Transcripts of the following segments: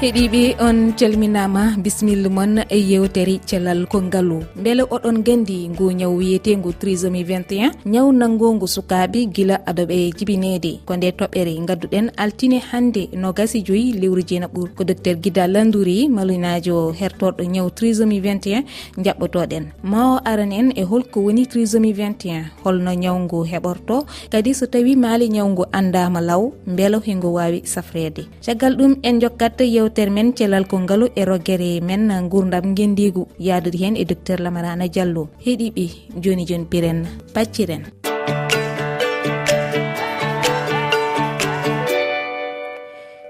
heeɗiɓe on calminama bisimilla moon e yewtere cellal kongalu beele oɗon gandi ngu ñaw wiyetengu trisomi 21 ñaw nanngongu sukaɓe guila adoɓe jibinede. Ko nde toɓɓere gadduɗen altine hande no gasi joyi lewru jeena ɓuur ko docteur guida landouri malinajo hertorɗo ñaw trisomi 21 jaɓɓotoɗen ma o aran en e holko woni trisomi 21 holno ñawngu heɓorto. Kadi so tawi maali ñawngu andama law beela hengu wawi safrede. Caggal ɗum en jokkat yewte docteur men cellal kongalu e roggere men gurdam guendigu yadude hen e docteur lamarana diallo. Heeɗiɓe joni joni piren pacciren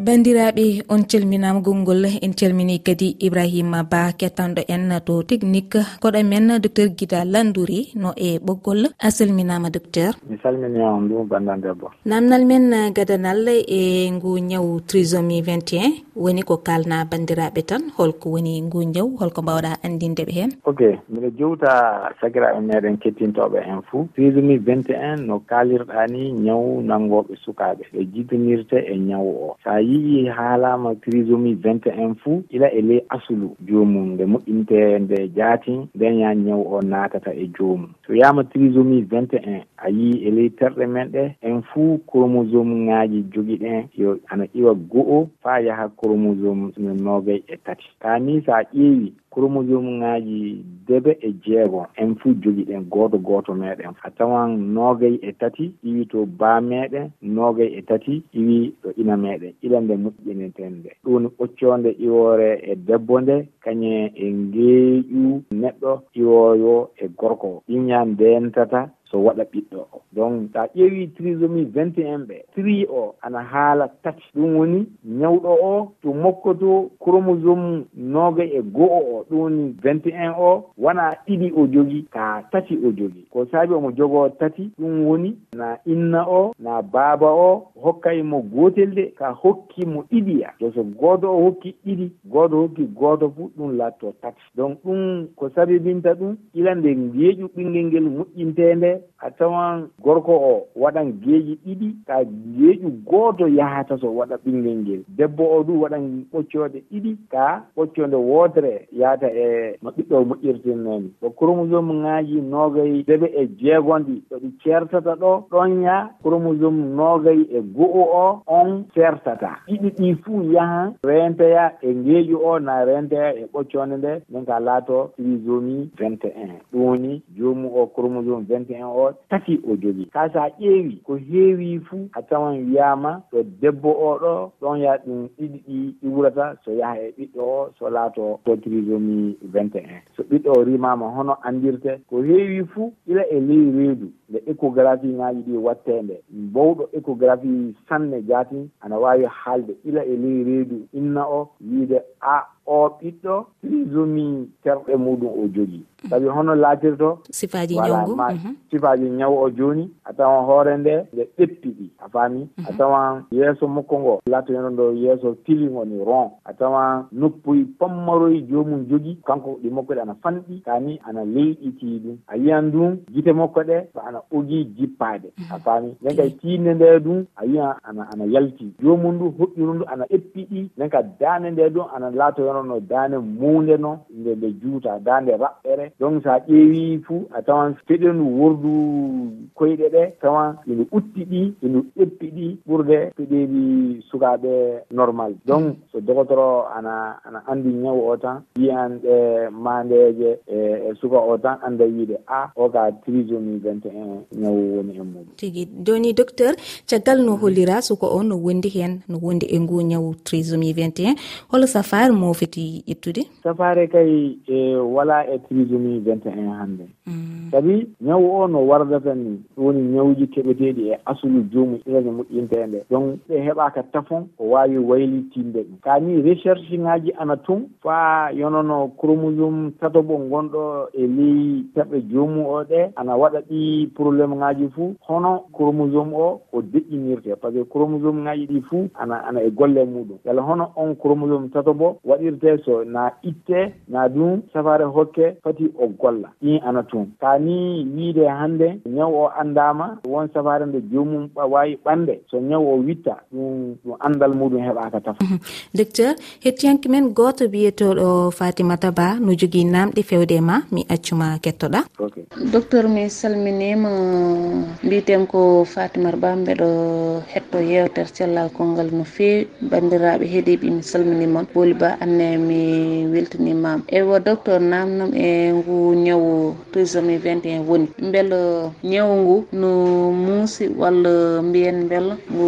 bandiraɓe on calminama gongol en calmini kadi ibrahima ba kettanɗo en to technique koɗo men docteur guida landouri no e ɓoggol. A salminama docteur. Mi salmini on ɗum bandan debbo namdal men gadanal e ngu ñaw trisomi 21 woni ko kalna bandiraɓe tan holko woni ngu ñaw holko mbawɗa andindeɓe hen. Ok mbiɗa jewta sagiraɓe meɗen kettintoɓe en fou trisomi 21 no kalirɗa ni ñaw nangoɓe sukaɓe ɓe jibinirte e ñaw o. Sa yeehi haa laama trisomie 21 fuu ila e ley asulu joomum nde moƴƴinte nde jaatin nden ya ñaw o naatata e joomum. So yaama trisomie 21 a yii e ley terɗe men ɗe en fuu chromosome ŋaaji jogi ɗen yo ana iwa go'o faa yaha chromosome no noogay e tati. Taa ni so a ƴeewi chromosome ŋaji debe e jeegon en fuu jogi ɗen gooto gooto meeɗen. A tawan noogay e tati iwi to baa meeɗen noogay e tati iwi ɗo ina meeɗen. Ila nde moƴƴiniten nde. Ɗum ɓoccoonde iwoore e debbo nde kañe e ngeeƴu neɗɗo iwooyo e gorko. O ɗiñan ndentata so waɗa ɓiɗɗo. O donc sa ƴeewi trisomi vingt et un ɓe tri o ana haala tati ɗum woni ñawɗo o to mokkoto chromosome nooga e go'o o ɗum woni 21 o wona ɗiɗi o jogi ka tati o jogi. Ko saabi omo jogoo tati ɗum woni na inna o na baaba o hokka e gootel de ka hokki mo ɗiɗi ya. To so gooto o hokki ɗiɗi gooto hokki gooto fuu ɗum latto tati donc ɗum ko sabibinta ɗum ilande yeeƴu ɓinngel ngel moƴƴintende feere a tawan gorko o waɗan geeƴi ɗiɗi ta geeƴu gooto yahata so waɗa ɓinngel ngel. Debbo o du waɗan ɓoccoode ɗiɗi ka ɓoccoode wootere yahata e no ɓiɗɗo o moƴƴirtinnani ko chromosome ŋaaji noogayi deɓe e jeegonɗi ɗo ɗi ceertata ɗo ɗon ya chromosome noogayi e go'o o on ceertata. Ɗiɗi ɗi fuu yahan renteya e ngeeƴu o na renteya e ɓoccoode nde nden ka laato trisomie 21 ɗum woni joomum o chromosome 21 on tati o jogi. Ka so a ƴeewi ko heewi fuu a tawan wiyama ɗo debbo oɗo ɗon ya ɗum ɗiɗi ɗi ɗi wurata so yaha e ɓiɗɗo o so laato ko trisomi vingt et un. So ɓiɗɗo o rimama hono andirte ko heewi fuu ila e ley reedu nde échographie ŋaji ɗi watte nde bowɗo échographie sanne jaati ana wawi haalde ila e ley reedu inna o wiide a o ɓiɗɗo trisomie terɗe muɗum o jogii sabi hono laatirto sifaji ñawgu sifaji ñaw o jooni a tawan hoore nde nde ɓeppi ɗi a faami. A mhm. tawan yeeso makko ngo laata heno ɗo yeeso tilingo ni ron a tawan noppoyi pammaroyi joomum jogi kanko ɗi makko ɗe ana fanɗi. Kani ana leyɗitii ɗum. A yiyan ɗum gite makko ɗe so ana ogii jippaade a mhm. faami. Nden kay tiinde nde ɗum a yiyan ana ana yaltii joomum ndu hoɓɓiru ndu ana eppi ɗi nden ka daande nde ɗum ana laato heno hono no daande muunde no nde nde juuta daande raɓɓere. Donc so a ƴeewi fuu a tawan feɗendu wordu koyɗe ɗe tawan ina utti ɗi ina ƴeppi ɗi ɓurde feɗeeli sukaaɓe normal. Donc so dogotoro ana ana anndi ñawu o tan wiyan ɗe maandeeje e, e suka o tan annda wiide a o ka trisomie 21 ñawu woni e muɗum. Tigi joni docteur caggal no hollira suka o no wondi heen no wondi e ngu ñawu trisomie 21 holo safar mo feti ittude safare kay e wala e trisomie vingt et un hannde. Mm. Sabi ñawu o no wardata ni woni ñawuji keɓeteɗi e asulu joomum ɓeeño moƴƴinta donc ɓe heɓaka tafon o wawi waylitinde ɗum. Kani recherche ŋaji ana tun faa yonono chromosome tato ɓo gonɗo e ley taɓe joomum o ɗe ana waɗa ɗi probléme ŋaji fuu. Hono chromosome o ko deƴƴinirte par ce que chromosome ŋaji ɗi fuu ana ana e golle muɗum. Yala hono on chromosome tato bo waɗi huɓɓirte so na itte na ɗum safare hokke fati o golla. Ɗin ana tun. Kani wiide hannde ñaw o anndama won safare nde jomum wawi ɓande so ñaw o witta ɗum ɗum anndal muɗum heɓaka tafa. Mhm. Docteur hettiyanke men goto wiyeteɗo fatimata ba no jogui namɗe fewde ma mi accuma kettoɗa. Docteur mi salminima mbiten ko fatimata ba mbeɗo hetto yewtere cellal kolngal no fewi bandiraɓe heeɗiɓe mi salminimon boli ba anne hannde mi weltanimama e docteur namnam e ngu ñawu trisomi 21 woni. Beele ñawu ngu no muusi walla mbiyen beela ngu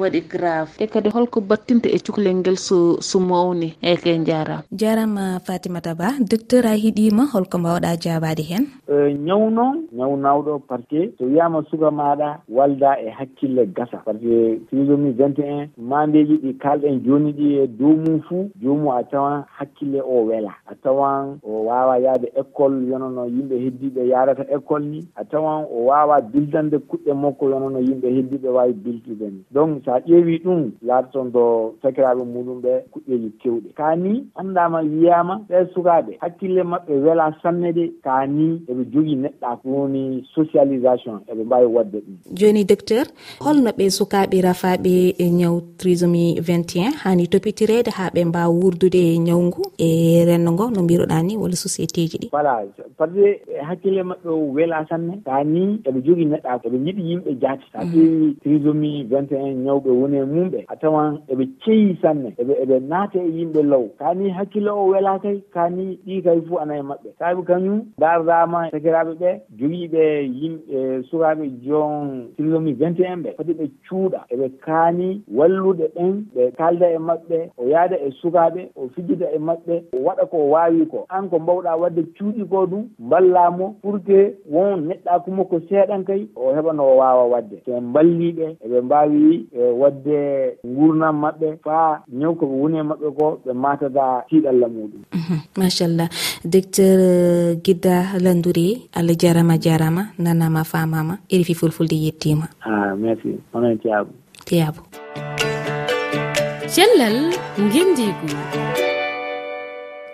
waɗi grave. E kadi holko battinta e cukalel ngel so so mawni eyke ke jarama jarama fatimata ba docteur a hiɗima holko mbawɗa jabade hen. E ñaw noon ñaw nawɗo par ce que so wiyama suka maɗa walda e hakkille gasa. Par ce que trisomi 21 mandeji ɗi kalɗen joni ɗi e dow mum fuu jomum a tawan hakkille o wela. A tawan o wawa yaade école yonono yimɓe heddiɓe yarata école ni. A tawan o wawa bildande kuɗɗe makko yonono yimɓe heddiɓe wawi biltude ni. Donc sa ƴeewi ɗum laatoton do sakiraɓe muɗum ɓe kuɗɗeji kewɗe. Kani andama wiyama ɓe sukaɓe hakkille mabɓe wela sanne de kani eɓe jogui neɗɗa woni socialisation eɓe mbawi wadde ɗum. Joni docteur holno ɓe sukaɓe rafaɓe e ñaw trisomie 21 hani topitirede ha ɓe mbawa wurde addude ñawngu e renndo ngo no mbiruɗa ni walla société ji ɗi? Voilà par ce que hakkille maɓɓe o weela sanne taa ni eɓe jogui neɗɗa eɓe jiɗi yimɓe jaati. Sa ƴeewi mm-hmm. trisomie vingt et un ñawɓe woni e mumɓe a tawan eɓe ceeyi sanne eɓe eɓe naate e yimɓe law. Kani hakkille o wela kay kani ɗi kay fo ana e maɓɓe. Saabi kañum dardaama sakiraɓe ɓe jogiiɓe yimɓe sukaɓe jon trisomie vingt et un ɓe. Fati ɓe cuuɗa eɓe kaani wallude ɓen ɓe kalda e maɓɓe o yaada e sukaɓe o fijida e maɓɓe o waɗa ko wawi ko. An ko mbawɗa wadde cuuɗi ko ɗum mballamo pour que won neɗɗaku makko seeɗan kay o heɓano o wawa wadde. So en balliɓe eɓe mbaawi e wadde gurnam maɓɓe faa ñaw koɓe woni e maɓɓe ko ɓe matada tiiɗalla muɗum mhm, machallah. Docteur euh, guidda landuri allah jarama jarama nanama famama iri fi fulfulde yettima a ah, merci. Onon tiyabo tiyabo cellal ngendigu.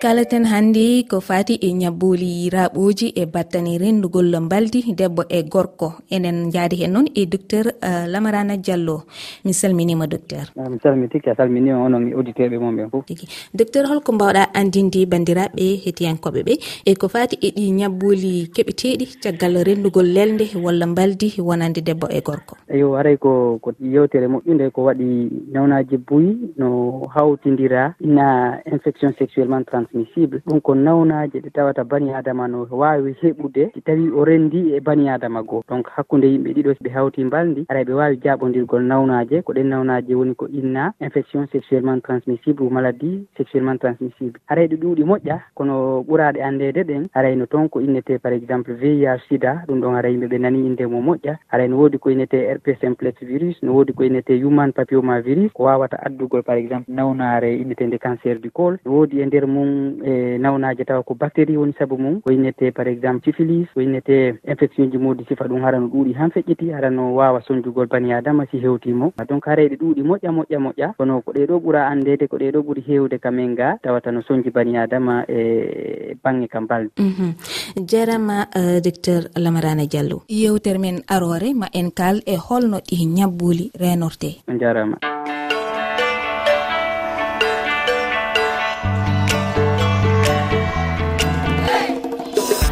kalaten hannde ko fati e ñabboli yiraɓoji e battani rendugol mbaldi debbo e gorko. Enen jaadi hen noon e docteur uh, lamarana diallo. Mi salminima docteur. Ah, mi salmitiki a salminima onon e auditeurɓe mon ɓen fof. Tigi. Docteur holko mbawɗa andinde bandiraɓe hetiyankoɓe ɓe e ko fati e ɗi ñabboli keɓeteɗi caggal rendugol lelde walla mbaldi wonande debbo e gorko. Eyo aray ko ko yewtere moƴƴude ko waɗi nawnaji buyi no hawtidira na infection sexuellement trans transmissible ɗum ko nawnaji ɗe tawata bani adama no wawi heɓude. Si tawi o rendi e bani adama goo. Donc :fra hakkude yimɓe ɗiɗo ɓe hawti mbaldi ara ɓe wawi jaɓodirgol nawnaje ko ɗen nawnaji woni ko inna infection sexuellement transmissible ou maladie sexuellement transmissible :fra haray ɗo ɗuuɗi moƴƴa. Kono ɓuraɗe andede ɗen arayno toon ko innete par exemple vih SIDA. Ɗum ɗon ara yimɓeɓe nani inde mo moƴƴa. Haray no wodi ko innete rp simplex virus. No woodi ko innete human papioma virus. Ko wawata addugol par exemple :fra nawnare innetede cancer du col. No woodi e nder mum e nawnaji tawa ko bactérie woni saabu mum. Ko woynete par exemple syphilis woynete infection ji modi sifa ɗum harano ɗuuɗi han feƴƴiti harano wawa soñjugol bani adama si hewtimo donc hareɗe ɗuuɗi moƴƴa moƴƴa moƴƴa. Kono ko ɗeɗo ɓuura andede ko ɗeɗo ɓuuri hewde kamen ga tawata no soñji bani adama e bangge kam balɗe mhm. jarama euh, docteur lamarana diallo. Yewtere men arore ma en kal e holno ɗi ñabbuli renorte jarama.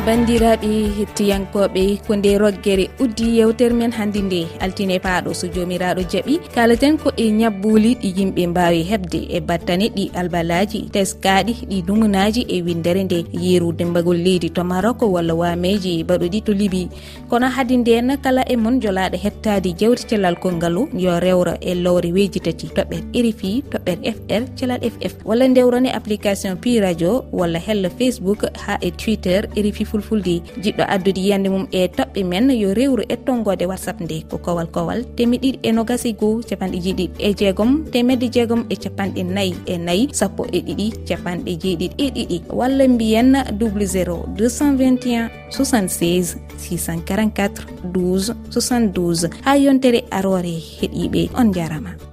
bandiraɓe hettiyankoɓe ko nde roggere uddi yewtere men hannde nde. Altine paaɗo so jomiraɗo jaaɓi kalaten ko e ñabbuli ɗi yimɓe mbawi hebde e battane ɗi albalaji teskaɗi ɗi dumunaji e windere nde. Yerude mbagol leydi to maroko walla wameji baɗoɗi to libi. Kono hadi nden kala e mon jolaɗo hettade jewte cellal kongal o yo rewra e lowre weji tati toɓɓere rfi toɓɓere fr celal ff walla ndewrane application pi radio walla hella facebook ha e twitter rfi fulfulde. Jiɗɗo addude yiyande mum e toɓɓe men yo rewru ettongode whatsapp nde ko kowal kowal temedɗiɗi e nogasi goho capanɗe jeeɗiɗi e jeegom temedde jeegom e capanɗe nayyi e nayyi sappo e ɗiɗi capanɗe jeeɗiɗi e ɗiɗi. Walla mbiyen 00 221 76 644 12 72 ha yontere arore heeɗiɓe on jarama.